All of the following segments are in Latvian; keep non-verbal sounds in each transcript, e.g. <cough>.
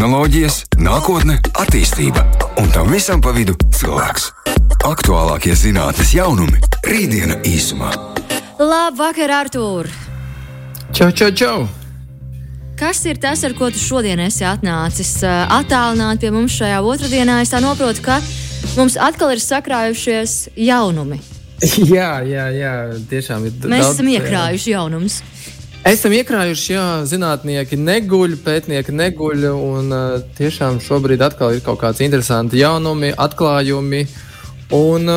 tehnoloģijas, nākotne, attīstība un tam visam pa vidu cilvēks. Aktuālākie zinātnīs jaunumi - rītdiena īsumā. Labvakar, Artur! Čau, čau, čau! Kas ir tas, ar ko tu šodien esi atnācis attālināt pie mums šajā otrdienā? Es tā saprotu, ka mums atkal ir sakrājušies jaunumi. <laughs> Jā, jā, jā tiešām ir. Mēs daudz, esam iekrājuši jaunumus. Esam iekrājuši, jā, zinātnieki neguļ, pētnieki neguļ, un uh, tiešām šobrīd atkal ir kaut kāds interesants jaunumi, atklājumi. Un,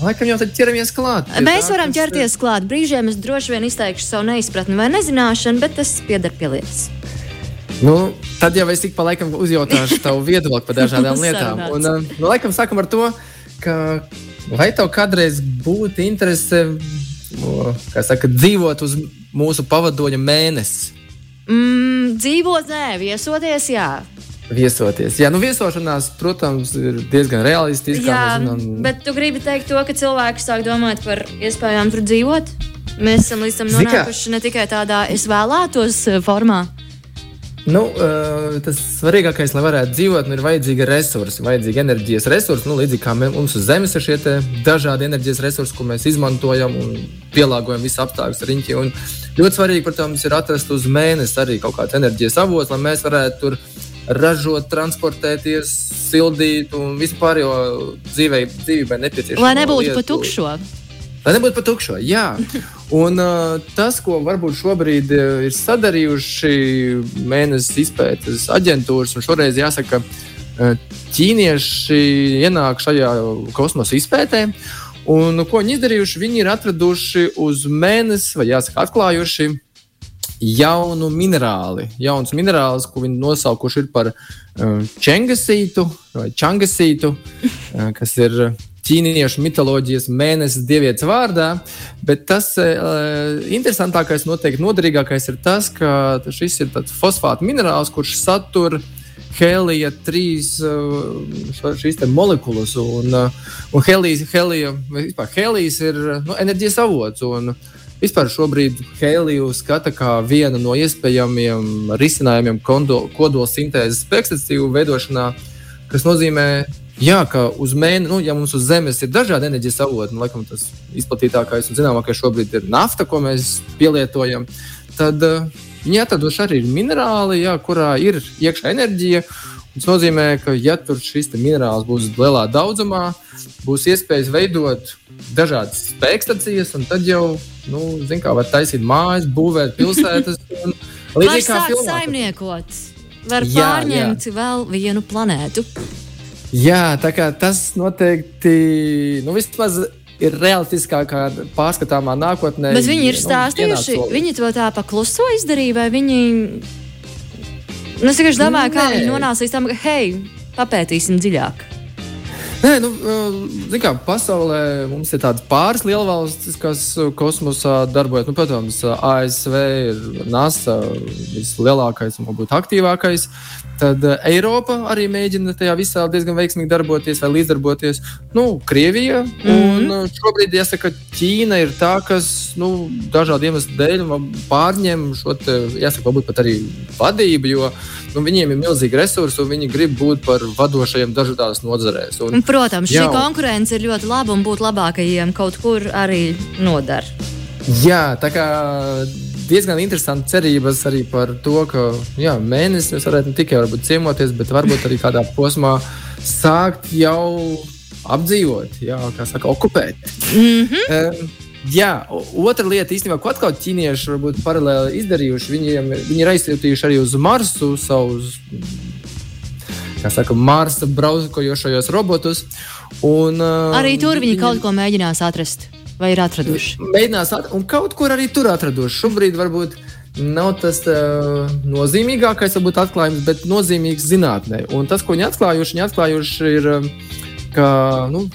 laikam jau tad ķeramies klāt. Mēs tā, varam ķerties klāt. Brīžiem es droši vien izteikšu savu neizpratni vai nezināšanu, bet tas pieder pie lietas. Nu, tad jau es tik pa laikam uzjautāšu tavu <laughs> viedokli par dažādām lietām. Un, nu, laikam sākam ar to, ka vai tev kādreiz būtu interese saka, dzīvot uz mūsu pavadoņa mēnesi? Mm, dzīvot, nē, viesoties, jā. Viesoties. Jā, nu, viesošanās, protams, ir diezgan realistiski. Jā, zinām... bet tu gribi teikt to, ka cilvēki sāk domāt par iespējām tur dzīvot? Mēs esam līdz tam nonākuši ne tikai tādā es vēlētos eh, formā. Nu, uh, tas svarīgākais, lai varētu dzīvot, nu, ir vajadzīga resursi, vajadzīga enerģijas resursi. Nu, līdzīgi kā mums uz Zemes ir šie dažādi enerģijas resursi, ko mēs izmantojam un pielāgojam visu apstākļus riņķi. Un ļoti svarīgi, protams, ir atrast uz mēnesi arī kaut kāds enerģijas avots, lai mēs varētu tur ražot, transportēties, sildīt un vispār dzīvei, dzīvībai nepieciešamo. Lai nebūtu pa tukšo. Lai nebūtu pat tukšo, jā. <laughs> Un uh, tas, ko varbūt šobrīd ir sadarījuši mēnesis izpētes aģentūras, un šoreiz jāsaka, uh, ķīnieši ienāk šajā kosmosa izpētē. Un, ko viņi izdarījuši? Viņi ir atraduši uz mēnesi, vai jāsaka, atklājuši jaunu minerāli, jaunus minerālus, ko viņi nosaukuši par čengasītu vai čangasītu, kas ir ķīniešu mitoloģijas mēnesis dievietes vārdā. Bet tas uh, interesantākais, noteikti noderīgākais ir tas, ka šis ir fosfāta minerāls, kurš satur helija trīs uh, šīs molekulas. Un, uh, un helijas, helija, vispār, helijas ir nu, enerģijas avots. Un, Vispār šobrīd Heliju skata kā vienu no iespējamiem risinājumiem kodola sintēzes spēkstatīvu veidošanā, kas nozīmē Jā, ka uz mēnesi, nu, ja mums uz Zemes ir dažādi enerģijas avoti, nu, laikam tas izplatītākais un zināmākais šobrīd ir nafta, ko mēs pielietojam, tad viņi atraduši arī minerāli, jā, kurā ir iekšā enerģija. Tas nozīmē, ka, ja tur šis minerāls būs lielā daudzumā, būs iespējas veidot dažādas spēkstacijas, un tad jau, nu, zin, kā var taisīt mājas, būvēt <laughs> pilsētas. Līdzīgi kā saimniekot, var jā, pārņemt jā. vēl vienu planētu. Jā, tā kā tas noteikti nu, vismaz ir realistiskākā pārskatāmā nākotnē. Bet viņi ir nu, stāstījuši, nu, viņi to tā pakluso izdarīja, vai viņi. Nu, es vienkārši domāju, kā viņi nonāca līdz tam, ka, hei, papētīsim dziļāk. Nē, nu, kā, pasaulē mums ir tādas pāris lielvalstis, kas kosmosā darbojas. Nu, protams, ASV ir NASA vislielākais un varbūt aktīvākais. Tad Eiropa arī mēģina tajā visā diezgan veiksmīgi darboties vai līdzdarboties. Nu, Krievija mm -hmm. un šobrīd jāsaka, Ķīna ir tā, kas nu, dažādu iemeslu dēļ pārņem šo te, jāsaka, varbūt pat arī vadību. Jo, nu, viņiem ir milzīgi resursi, un viņi grib būt par vadošajiem dažādās nozarēs. Un, Protams, šī jā, konkurence ir ļoti laba un būt labākajiem kaut kur arī nodara. Jā, tā kā diezgan interesanti cerības arī par to, ka jā, mēnesis mēs varētu ne tikai ciemoties, bet varbūt arī kādā posmā sākt jau apdzīvot, jā, kā saka, okupēt. Mm -hmm. um, Jā, otra lieta, īstenībā, ko atkal ķīnieši varbūt paralēli izdarījuši, viņiem, viņi ir aizsūtījuši arī uz Marsu savus, kā saka, Marsa braucojošajos robotus. Un, arī tur viņi, viņi kaut ko mēģinās atrast, vai ir atraduši? Mēģinās, at un kaut kur arī tur atraduši. Šobrīd varbūt nav tas uh, nozīmīgākais, varbūt atklājums, bet nozīmīgs zinātnē. Un tas, ko viņi atklājuši, viņi atklājuši ir, ka, nu,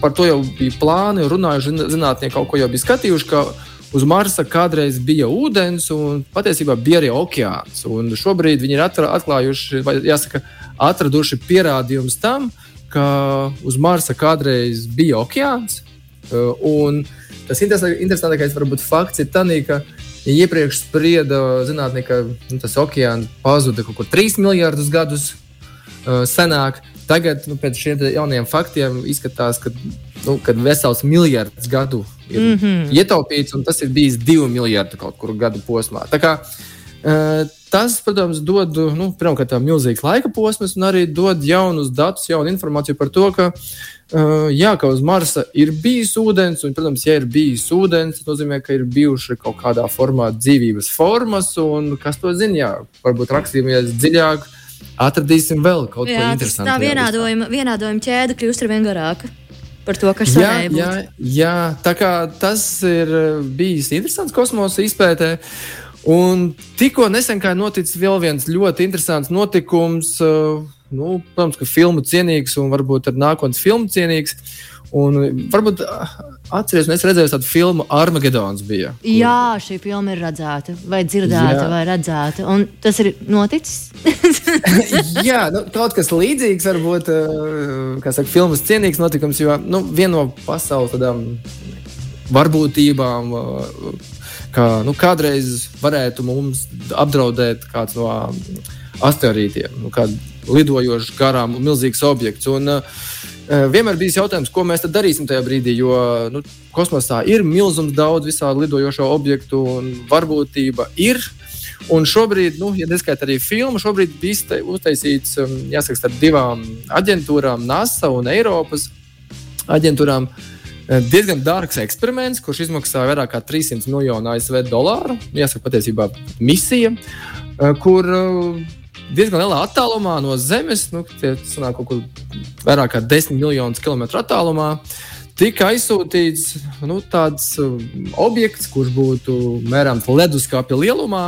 par to jau bija plāni, runājuši zinātnieki, kaut ko jau bija skatījuši. Uz Marsa kādreiz bija ūdens, un patiesībā bija arī okeāns. Un šobrīd viņi ir atklājuši, vai jāsaka, atraduši pierādījumus tam, ka uz Marsa kādreiz bija okeāns. Un tas interesantākais varbūt fakts ir tas, ka ja iepriekš sprieda zinātnieki, ka nu, tas okeāns pazuda kaut kur 3 miljardus gadus senāk. Tagad, nu, pēc šiem jauniem faktiem, izskatās, ka nu, vesels miljards gadu ir mm -hmm. ietaupīts, un tas ir bijis divi miljardi kaut kur gadu posmā. Tā kā, uh, tas, protams, dod nu, pirmkārt milzīgs laika posms, un arī dod jaunus datus, jaunu informāciju par to, ka Uh, jā, ka uz Marsa ir bijis ūdens, un, protams, ja ir bijis ūdens, tas nozīmē, ka ir bijuši kaut kādā formā dzīvības formas, un kas to zina, jā, varbūt rakstīsimies dziļāk, atradīsim vēl kaut jā, ko interesantu. Tā vienādojuma, vienādojuma ķēde kļūst ar vien garāka. Par to, kas jā, jā, jā, tā kā tas ir bijis interesants kosmosa izpētē. Un tikko nesen kā noticis vēl viens ļoti interesants notikums. Uh, nu, protams, ka filmu cienīgs un varbūt arī nākotnes filmu cienīgs. Un varbūt atcerieties, es redzēju tādu filmu Armagedons. Bija, kur... Jā, šī filma ir redzēta, vai dzirdēta, Jā. vai redzēta. Un tas ir noticis. <laughs> Jā, nu, kaut kas līdzīgs, varbūt, kā saka, filmas cienīgs notikums, jo nu, viena no pasaules tādām varbūtībām, kā nu, kādreiz varētu mums apdraudēt kāds no asteroīdiem. Nu, lidojošs garām un milzīgs objekts. Un, uh, vienmēr bijis jautājums, ko mēs darīsim tajā brīdī, jo nu, kosmosā ir milzums daudz visādi lidojošo objektu un varbūtība ir. Un šobrīd, nu, ja neskaitā arī filmu, šobrīd bija uztaisīts um, jāsaka, starp divām aģentūrām, NASA un Eiropas aģentūrām. Diezgan dārgs eksperiments, kurš izmaksāja vairāk nekā 300 miljonu ASV dolāru. Jāsaka, patiesībā misija, kur diezgan lielā attālumā no Zemes, nu, tie sanāk kaut kur vairāk kā 10 miljonus kilometru attālumā. Tika aizsūtīts nu, tāds objekts, kurš būtu mērāms leduskapja lielumā,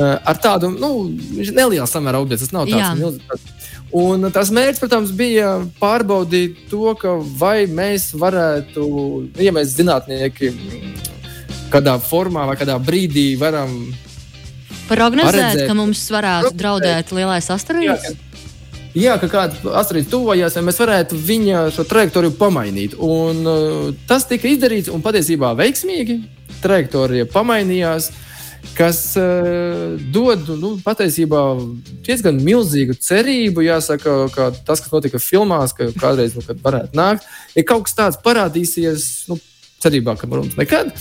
ar tādu nu, nelielu samērā objektu. Tas nav tāds milzīgs. Un tas mērķis, protams, bija pārbaudīt to, vai mēs varētu, ja mēs zinātnieki kādā formā vai kādā brīdī varam Prognozēt, paredzēt, ka mums varētu draudēt lielais asteroīds? Jā, ka kāds asteroīds tuvojas, vai mēs varētu viņa šo trajektoriju pamainīt. Un, uh, tas tika izdarīts un patiesībā veiksmīgi. Trajektorija pamainījās, kas uh, dod nu, patiesībā diezgan milzīgu cerību. Jāsaka, ka tas, kas notika filmās, ka kādreiz nu, varētu nākt, ja kaut kas tāds parādīsies, nu, cerībā, ka mums nekad.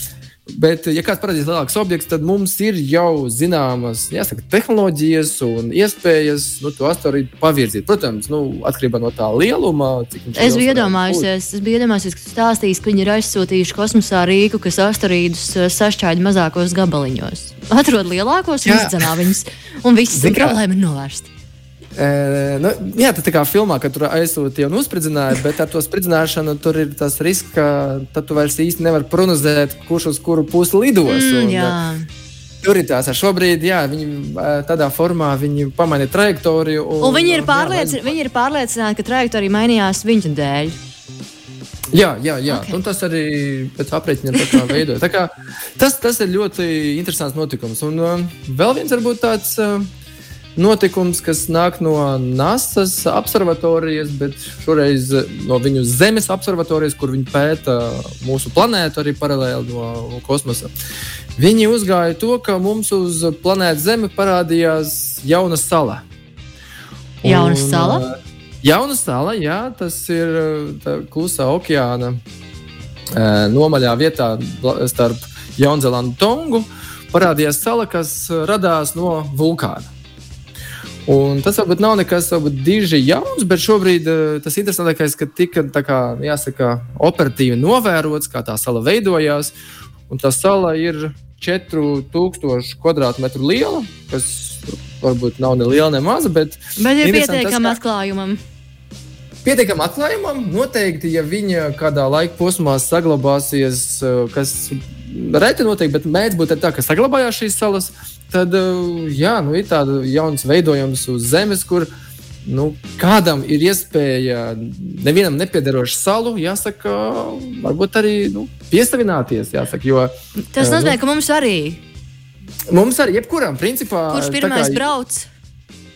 Bet, ja kāds parādīs lielāks objekts, tad mums ir jau zināmas jāsaka, tehnoloģijas un iespējas nu, to asteroīdu pavirzīt. Protams, nu, atkarībā no tā lieluma. Es biju iedomājusies, es biju iedomājusies, ka stāstīs, ka viņi ir aizsūtījuši kosmosā rīku, kas asteroīdus eh, sašķēļ mazākos gabaliņos. Atrod lielākos, izdzenā viņus, un viss problēma ir novērsta. Nu, jā, tā kā filmā, kad tur aizsūtīja un uzspridzināja, bet ar to spridzināšanu tur ir tas risks, ka tad tu vairs īsti nevari prognozēt, kurš uz kuru pusi lidos. Mm, un, jā. Tur ir tās, šobrīd, jā, viņi tādā formā viņi pamainīja trajektoriju. Un, un viņi, ir pārliecin, viņi ir pārliecināti, ka trajektorija mainījās viņa dēļ. Jā, jā, jā. Okay. un tas arī pēc aprēķina veidojas. Tas, tas ir ļoti interesants notikums. Un uh, vēl viens varbūt tāds. Uh, notikums, kas nāk no NASA observatorijas, bet šoreiz no viņu Zemes observatorijas, kur viņi pēta mūsu planētu arī paralēli no kosmosa. Viņi uzgāja to, ka mums uz planētas Zeme parādījās jauna sala. Jauna un, sala? Jauna sala, jā, tas ir klusā okeāna nomaļā vietā starp Jaunzēlandu un Tongu. Parādījās sala, kas radās no vulkāna. Un tas varbūt nav nekas varbūt, diži jauns, bet šobrīd uh, tas interesantākais, ka tika kā, jāsaka, operatīvi novērots, kā tā sala veidojās. Un tā sala ir 4000 km2 liela, kas varbūt nav ne liela, ne maza. Bet, bet ir pietiekami atklājumam. Pietiekami atklājumam, noteikti, ja viņa kādā laika posmā saglabāsies, eh, kas reti notiek, bet mēdz būt tā, ka saglabājās šīs salas tad eh, jā, nu, ir tāds jauns veidojums uz Zemes, kur nu, kādam ir iespēja nevienam nepiedarošu salu, jāsaka, varbūt arī nu, piesavināties. Jāsaka, jo, Tas eh, nozīmē, nu, ka mums arī. Mums arī, jebkuram, principā. Kurš pirmais kā, brauc?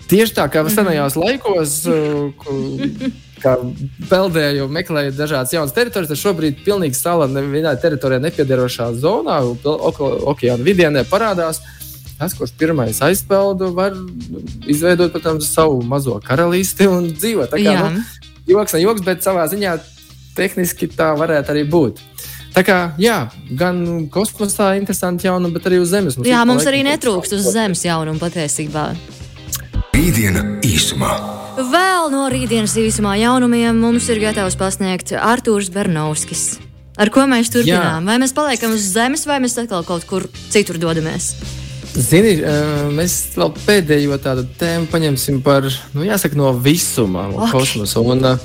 Tieši tā kā mhm. senajos laikos, eh, kā peldēju, meklēju dažādas jaunas teritorijas, tad šobrīd pilnīgi sala nevienā teritorijā nepiedarošā zonā, okeāna vidienē parādās. Tas, kurš pirmais aizpeldu, var izveidot, protams, savu mazo karalisti un dzīvot. Tā kā, Jā. nu, joks, ne joks, bet savā ziņā tehniski tā varētu arī būt. Tā kā, jā, gan kosmosā interesanti jaunumi, bet arī uz Zemes. Jā, ik pa mums arī netrūkst uz zemes jaunumu patiesībā. Rītdiena īsumā. Vēl no rītdienas īsumā jaunumiem mums ir gatavs pasniegt Artūrs Bernovskis. Ar ko mēs turpinām? Jā. Vai mēs paliekam uz zemes, vai mēs atkal kaut kur citur dodamies? Zini, eh, mēs vēl pēdējo tādu tēmu paņemsim par, nu, jāsaka, no visuma, no Ok. kosmosa. Un, uh,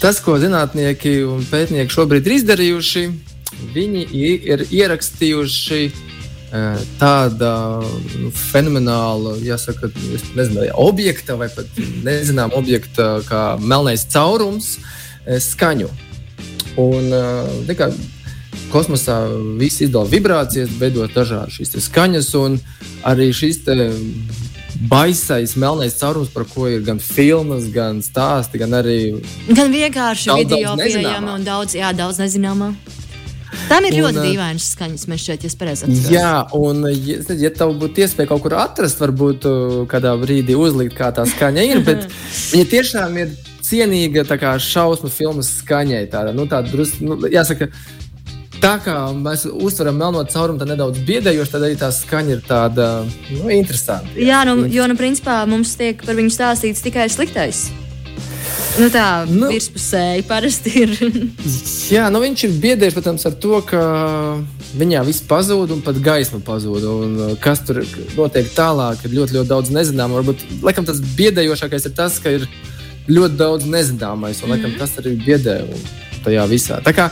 tas, ko zinātnieki un pētnieki šobrīd ir izdarījuši, viņi ir ierakstījuši uh, tāda nu, fenomenāla, jāsaka, nezinu, objekta vai pat nezinām objekta, kā melnais caurums, skaņu. Un, uh, kosmosā viss izdala vibrācijas, veidot dažādas šīs skaņas, un arī šis baisais melnais caurums, par ko ir gan filmas, gan stāsti, gan arī Gan vienkārši Daudz, video nezināmā. un daudz, jā, daudz nezināmā. Tam ir Un, ļoti ā, dīvainas skaņas, mēs šeit, atceros. Jā, un, ja, ja tev būtu iespēja kaut kur atrast, varbūt uh, kādā brīdī uzlikt, kā tā skaņa ir, bet <laughs> viņa tiešām ir cienīga šausmu filmas skaņai. Tāda, nu, tāda nu, jāsaka, tā kā mēs uztveram melno caurumu, tā nedaudz biedējoši, tad arī tā skaņa ir tāda nu, interesanta. Jā, nu, jo, nu, principā mums tiek par viņu stāstīts tikai sliktais. Nu, tā Nu. virspusēji parasti ir. <laughs> Jā, nu viņš ir biedējis, protams, ar to, ka viņā viss pazūd un pat gaisma pazūd. Un uh, kas tur notiek tālāk, ir ļoti, ļoti daudz nezināmu. Varbūt laikam, tas biedējošākais ir tas, ka ir ļoti daudz nezināmais, un laikam, tas arī biedē tajā visā. Tā kā,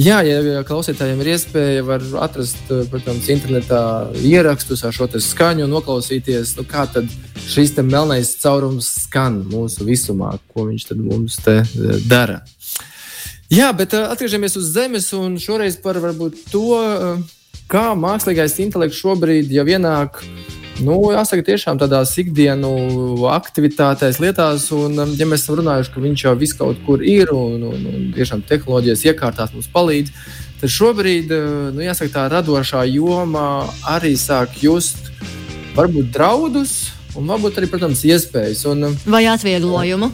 jā, ja, klausītājiem ir iespēja, var atrast, uh, protams, internetā ierakstus ar šo skaņu un noklausīties, nu, kā tad šis te melnais caurums skan mūsu visumā, ko viņš tad mums te eh, dara. Jā, bet uh, atgriežamies uz Zemes un šoreiz par varbūt to, uh, kā mākslīgais intelekts šobrīd jau ienāk. Nu, jāsaka, tiešām tādās ikdienas aktivitātēs, lietās, un, um, ja mēs esam runājuši, ka viņš jau viss kaut kur ir un, un, un tiešām tehnoloģijas iekārtās mums palīdz, tad šobrīd, uh, nu, jāsaka, tā radošā joma arī sāk just varbūt draudus un varbūt arī, protams, iespējas. Un, um, Vai atvieglojumu?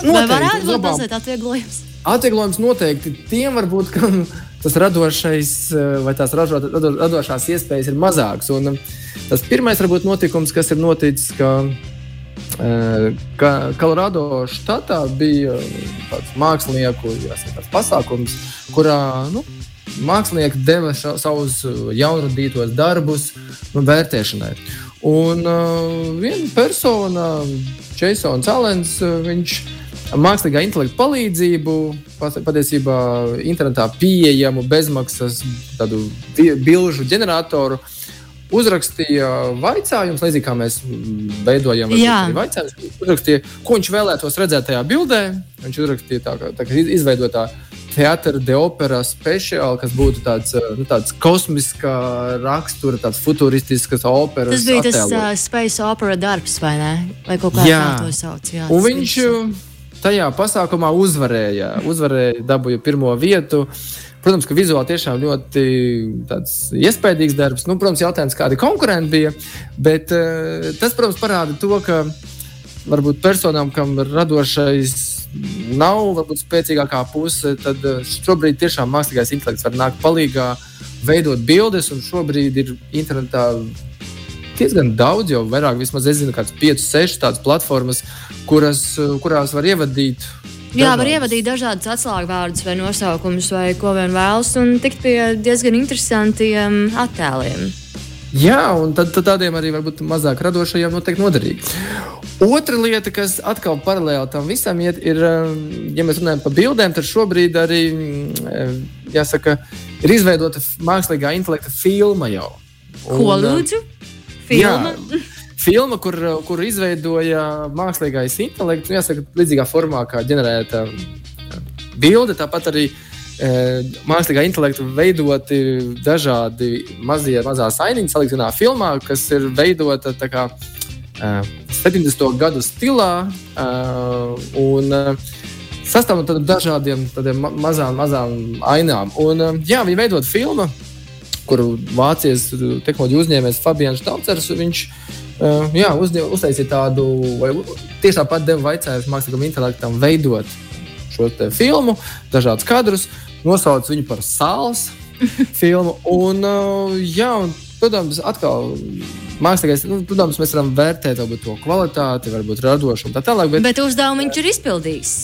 Vai noteikti varētu uz būt tas atvieglojums? Atvieglojums noteikti tiem, varbūt, kam tas radošais eh, vai tās ražo, rado, radošās iespējas ir mazākas. Un, um, tas pirmais varbūt notikums, kas ir noticis, ka, eh, ka Kolorado štatā bija tāds mākslinieku jāsaka, tāds pasākums, kurā nu, mākslinieki deva ša, savus jaunradītos darbus nu, vērtēšanai. Un uh, viena persona, Jasons Alens, viņš mākslīgā intelekta palīdzību, patiesībā internetā pieejamu bezmaksas tādu bilžu ģeneratoru. Uzrakstīja jautājumus, līdzīgi kā mēs veidojam jautājumus. Uzrakstīja, ko viņš vēlētos redzēt tajā bildē. Viņš uzrakstīja tā, tā iz- izveidotā teātris de opera speciāli, kas būtu tāds, nu, tāds kosmiskā rakstura, tāds futuristisks operas. Tas bija tas attēlojums. uh, Space Opera darbs, vai ne? Vai kaut kā Jā. tā to sauc? Jā, Un tas viņš uh, tajā pasākumā uzvarēja. Uzvarēja, dabūja pirmo vietu. Protams, ka vizuāli tiešām ļoti iespaidīgs darbs. Nu, protams, jautājums, kādi konkurenti bija. Bet uh, tas, protams, parāda to, ka varbūt personām, kam radošais, nav varbūt spēcīgākā puse, tad uh, šobrīd tiešām mākslīgais intelekts var nākt palīdzīgā, veidot bildes, un šobrīd ir internetā diezgan daudz, jau vairāk, vismaz es zinu, kādas 5, 6 tādas platformas, kuras, uh, kurās var ievadīt. Jā, var ievadīt dažādas atslēgvārdus vai nosaukumus, vai ko vien vēlas, un tikt pie diezgan interesantiem attēliem. Jā, un tad, tad tādiem arī varbūt mazāk radošajiem noteikti noderīgi. Otra lieta, kas atkal paralēli tam visam iet, ir, um, ja mēs runājam par bildēm, tad šobrīd arī, mm, jāsaka, ir izveidota mākslīgā intelekta filma jau. Ko Un, uh, lūdzu? Filma? Jā, filma, kur, kur izveidoja mākslīgais intelekts, nu, jāsaka, līdzīgā formā kā ģenerēta bilde. Tāpat arī e, mākslīgā intelekta veidoti dažādi mazie, mazās ainiņas, salikti vienā filmā, kas ir veidota tā kā e, 70. gadu stilā. e, un, e, Sastāv no dažādiem tādiem ma- mazām, mazām ainām. Un, e, jā, viņi veidot filmu, kuru Vācijas tehnoloģiju uzņēmējs Fabians Štalcers. Viņš uh, jā, uzņem, uztaisīja tādu, vai tieši tāpat deva vaicājumu mākslīgam intelektam veidot šo filmu, dažādus kadrus, nosauc viņu par sāls <laughs> filmu. Un, uh, jā, un, protams, atkal mākslinieks, nu, protams, mēs varam vērtēt to kvalitāti, varbūt radošumu tā tālāk. Bet, bet uzdevumu viņš ir izpildījis.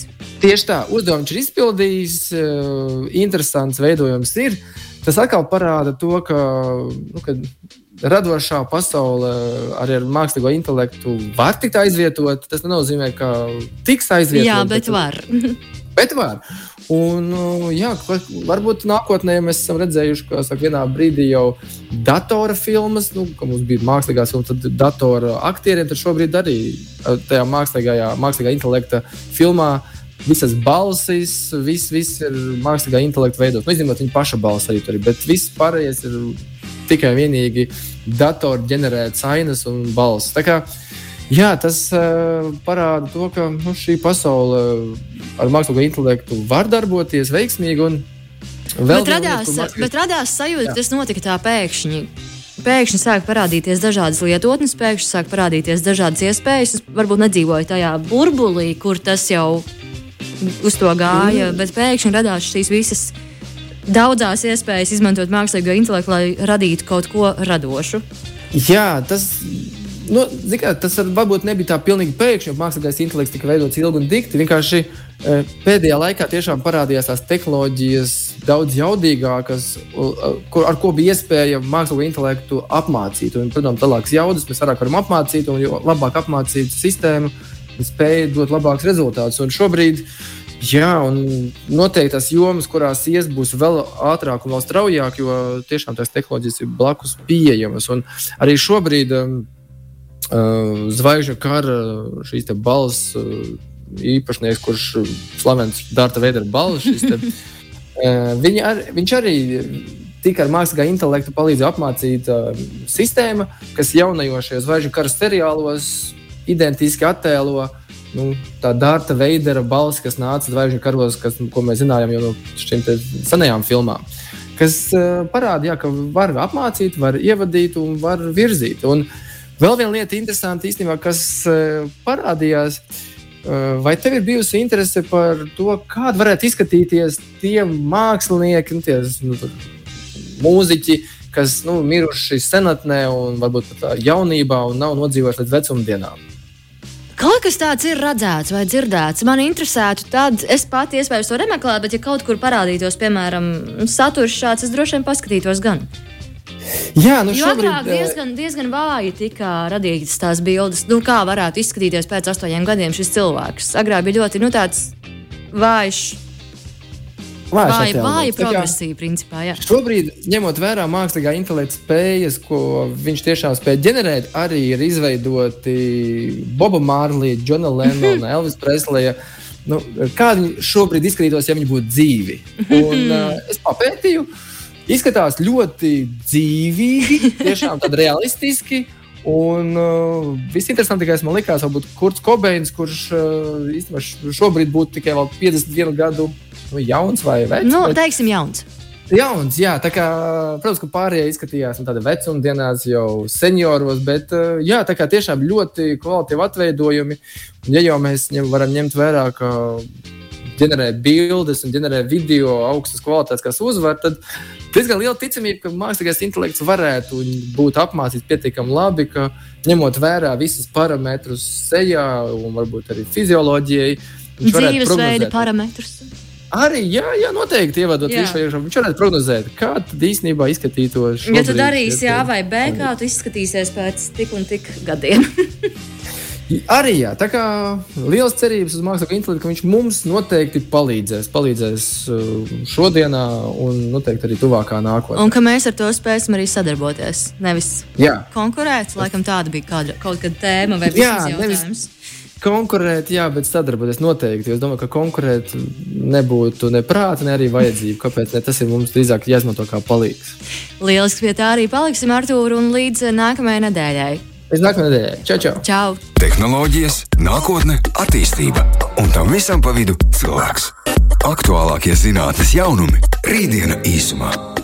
Tieši tā, uzdevumu viņš ir izpildījis, uh, interesants veidojums ir. Tas atkal parāda to, ka, nu, ka radošā pasaule arī ar mākslīgo intelektu var tikt aizvietot. Tas nenozīmē, ka tiks aizvietot. Jā, bet, bet var. <laughs> bet var. Un, jā, varbūt nākotnē mēs esam redzējuši, ka saka, vienā brīdī jau datora filmas, nu, ka mums bija mākslīgās filmas, tad datora aktieriem, tad šobrīd arī tajā mākslīgajā, mākslīgā intelekta filmā visas balsis, viss, viss ir mākslīgā intelekta veidots. Nu, izņemot viņa paša balss arī tur, bet viss pārējais ir tikai vienīgi datora ģenerētas ainas un balss. Jā, tas uh, parāda to, ka nu, šī pasaule ar mākslīgo intelektu var darboties veiksmīgi. Bet radās, mākslīgi... bet radās sajūta, ka tas notika tā pēkšņi. Pēkšņi sāk parādīties dažādas lietotnes, pēkšņi sāk parādīties dažādas iespējas. Es varbūt nedzīvoju tajā burbulī, kur tas jau uz to gāja, mm. bet pēkšņi radās šīs visas daudzās iespējas izmantot mākslīgo intelektu, lai radītu kaut ko radošu. Jā, tas nu, kā, tas var, varbūt nebija tā pilnīgi pēkšņi, jo mākslīgais intelekts tika veidots ilgi un dikti. Vienkārši e, pēdējā laikā tiešām parādījās tās tehnoloģijas daudz jaudīgākas, kur, ar ko bija iespēja mākslīgo intelektu apmācīt. Un, protams, tālākas jaudas mēs vairāk varam apmācīt, un jo labāk apmācītu sistēmu, spēja dot labākus rezultātus. Un šobrīd Jā, un noteikti tas jomas, kurās ies, būs vēl ātrāk un vēl straujāk, jo tiešām tās tehnoloģijas ir blakus pieejamas. Un arī šobrīd um, uh, zvaigžņu kara šīs balss uh, īpašnieks, kurš slavens Dārta Veidera balss. Te, <laughs> uh, ar, viņš arī tika ar mākslīgā intelekta palīdzību apmācīta uh, sistēma, kas jaunajos zvaigžņu kara seriālos identiski attēlo nu, tā Dārta Veidera balss, kas nāca zvaigžņu karos, kas, ko mēs zinājām jau no šīm senajām filmām. Kas uh, parāda, jā, ka var apmācīt, var ievadīt un var virzīt. Un, Vēl viena lieta, interesanta īstenībā, kas uh, parādījās. Uh, vai tev ir bijusi interese par to, kāda varētu izskatīties tie mākslinieki, nu, tie nu, mūziķi, kas nu, miruši senatnē un varbūt pat jaunībā un nav nodzīvojuši līdz vecumdienām? Kaut kas tāds ir redzēts vai dzirdēts. Man interesētu, tad es pati iespējams to nemeklētu, bet, ja kaut kur parādītos, piemēram, saturs šāds, es droši vien paskatītos gan. Jā, nu jo šobrīd, agrāk diezgan, diezgan vāji tika radītas tās bildes, nu, kā varētu izskatīties pēc astoņiem gadiem šis cilvēks. Agrāk bija ļoti nu, tāds vājš. Vāja, vāja progresija, principā. Jā. Šobrīd, ņemot vērā mākslīgā intelekta spējas, ko viņš tiešām spēja ģenerēt, arī ir izveidoti Boba Mārlīja, Džona Lennona, <laughs> Elvis Presleja. Nu, kā viņi šobrīd izskatītos, ja viņi būtu dzīvi? Un, uh, <laughs> es papētīju, Izskatās ļoti dzīvīgi, tiešām tādi realistiski. Un uh, visinteresantākais man likās, varbūt Kurts Kobeins, kurš uh, īstenībā šobrīd būtu tikai 51 gadu nu, jauns vai vecs. Nu, bet... teiksim, jauns. Jauns, jā, tā kā, protams, ka pārējie izskatījās nu, tādi vecumdienās, jau senioros, bet uh, jā, tā kā tiešām ļoti kvalitatīvi atveidojumi. Un, ja jau mēs ņem, varam ņemt vērā, ka ģenerē bildes un ģenerē video augstas kvalitātes, kas uzvar, tad diezgan liela ticamība, ka mākslīgais intelekts varētu būt apmācīts pietiekami labi, ka ņemot vērā visus parametrus sejā un varbūt arī fizioloģijai. Dzīvesveida parametrus. Arī, jā, jā noteikti ievadot visu šo. Viņš varētu prognozēt, kā tad īstenībā izskatītos. Ja tu darīsi jā vai B, kā tu izskatīsies pēc tik un tik gadiem. <laughs> Arī jā, tā kā liels cerības uz mākslinieku intelektu, ka viņš mums noteikti palīdzēs, palīdzēs uh, šodienā un noteikti arī tuvākā nākotnē. Un ka mēs ar to spēsim arī sadarboties. Nevis jā. konkurēt, laikam tāda bija kāda, kaut kāda tēma vai jā, jautājums. Konkurēt, jā, bet sadarboties noteikti. Es domāju, ka konkurēt nebūtu ne prāta, ne arī vajadzība. Kāpēc? Ne? Tas ir mums drīzāk jāizmanto kā palīgs. Lieliski pie tā arī paliksim, Artur, un līdz nākamajai nedēļai. Līdz nākamajai nedēļai. Čau, čau! čau. Tehnoloģijas, nākotne, attīstība un tam visam pa vidu cilvēks. Aktuālākie zinātnīs jaunumi - rītdiena īsumā.